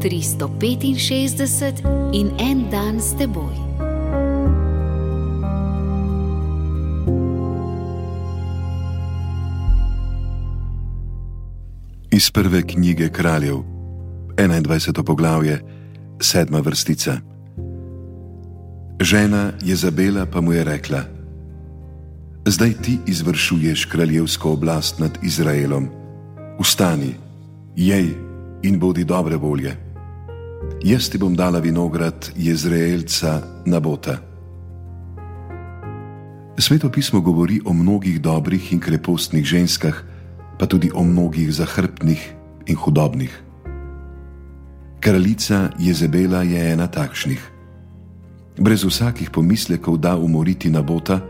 365 in en dan s teboj. Iz prve knjige kraljev, 21. poglavje, sedma vrstica. Žena Jezabela pa mu je rekla: Zdaj ti izvršuješ kraljevsko oblast nad Izraelom. Vstani, jej in bodi dobre volje. Jaz ti bom dala vinograd Jezreelca Nabota. Sveto pismo govori o mnogih dobrih in krepostnih ženskah, pa tudi o mnogih zahrbtnih in hudobnih. Kraljica Jezebela je ena takšnih. Brez vsakih pomislekov da umoriti Nabota,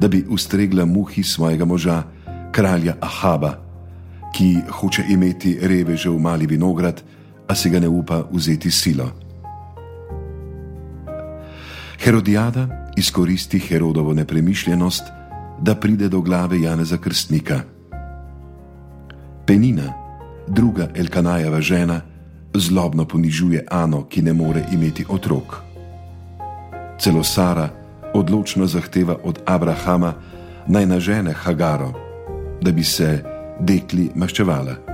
da bi ustregla muhi svojega moža, kralja Ahaba ki hoče imeti reveže v mali vinograd, a se ga ne upa vzeti silo. Herodijada izkoristi Herodovo nepremišljenost, da pride do glave Janeza Krstnika. Penina, druga Elkanajeva žena, zlobno ponižuje Ano, ki ne more imeti otrok. Celo Sara odločno zahteva od Abrahama naj nažene Hagaro, da bi se dekli maščevala.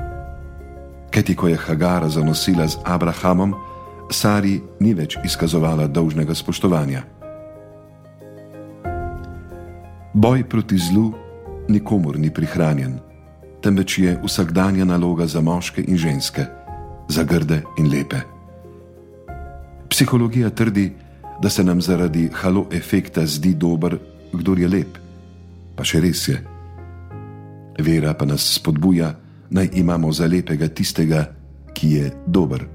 Kajti, ko je Hagara zanosila z Abrahamom, Sari ni več izkazovala dolžnega spoštovanja. Boj proti zlu nikomor ni prihranjen, temveč je vsakdanja naloga za moške in ženske, za grde in lepe. Psihologija trdi, da se nam zaradi halo efekta zdi dober, kdo je lep, pa še res je. Vera pa nas spodbuja, naj imamo za lepega tistega, ki je dober.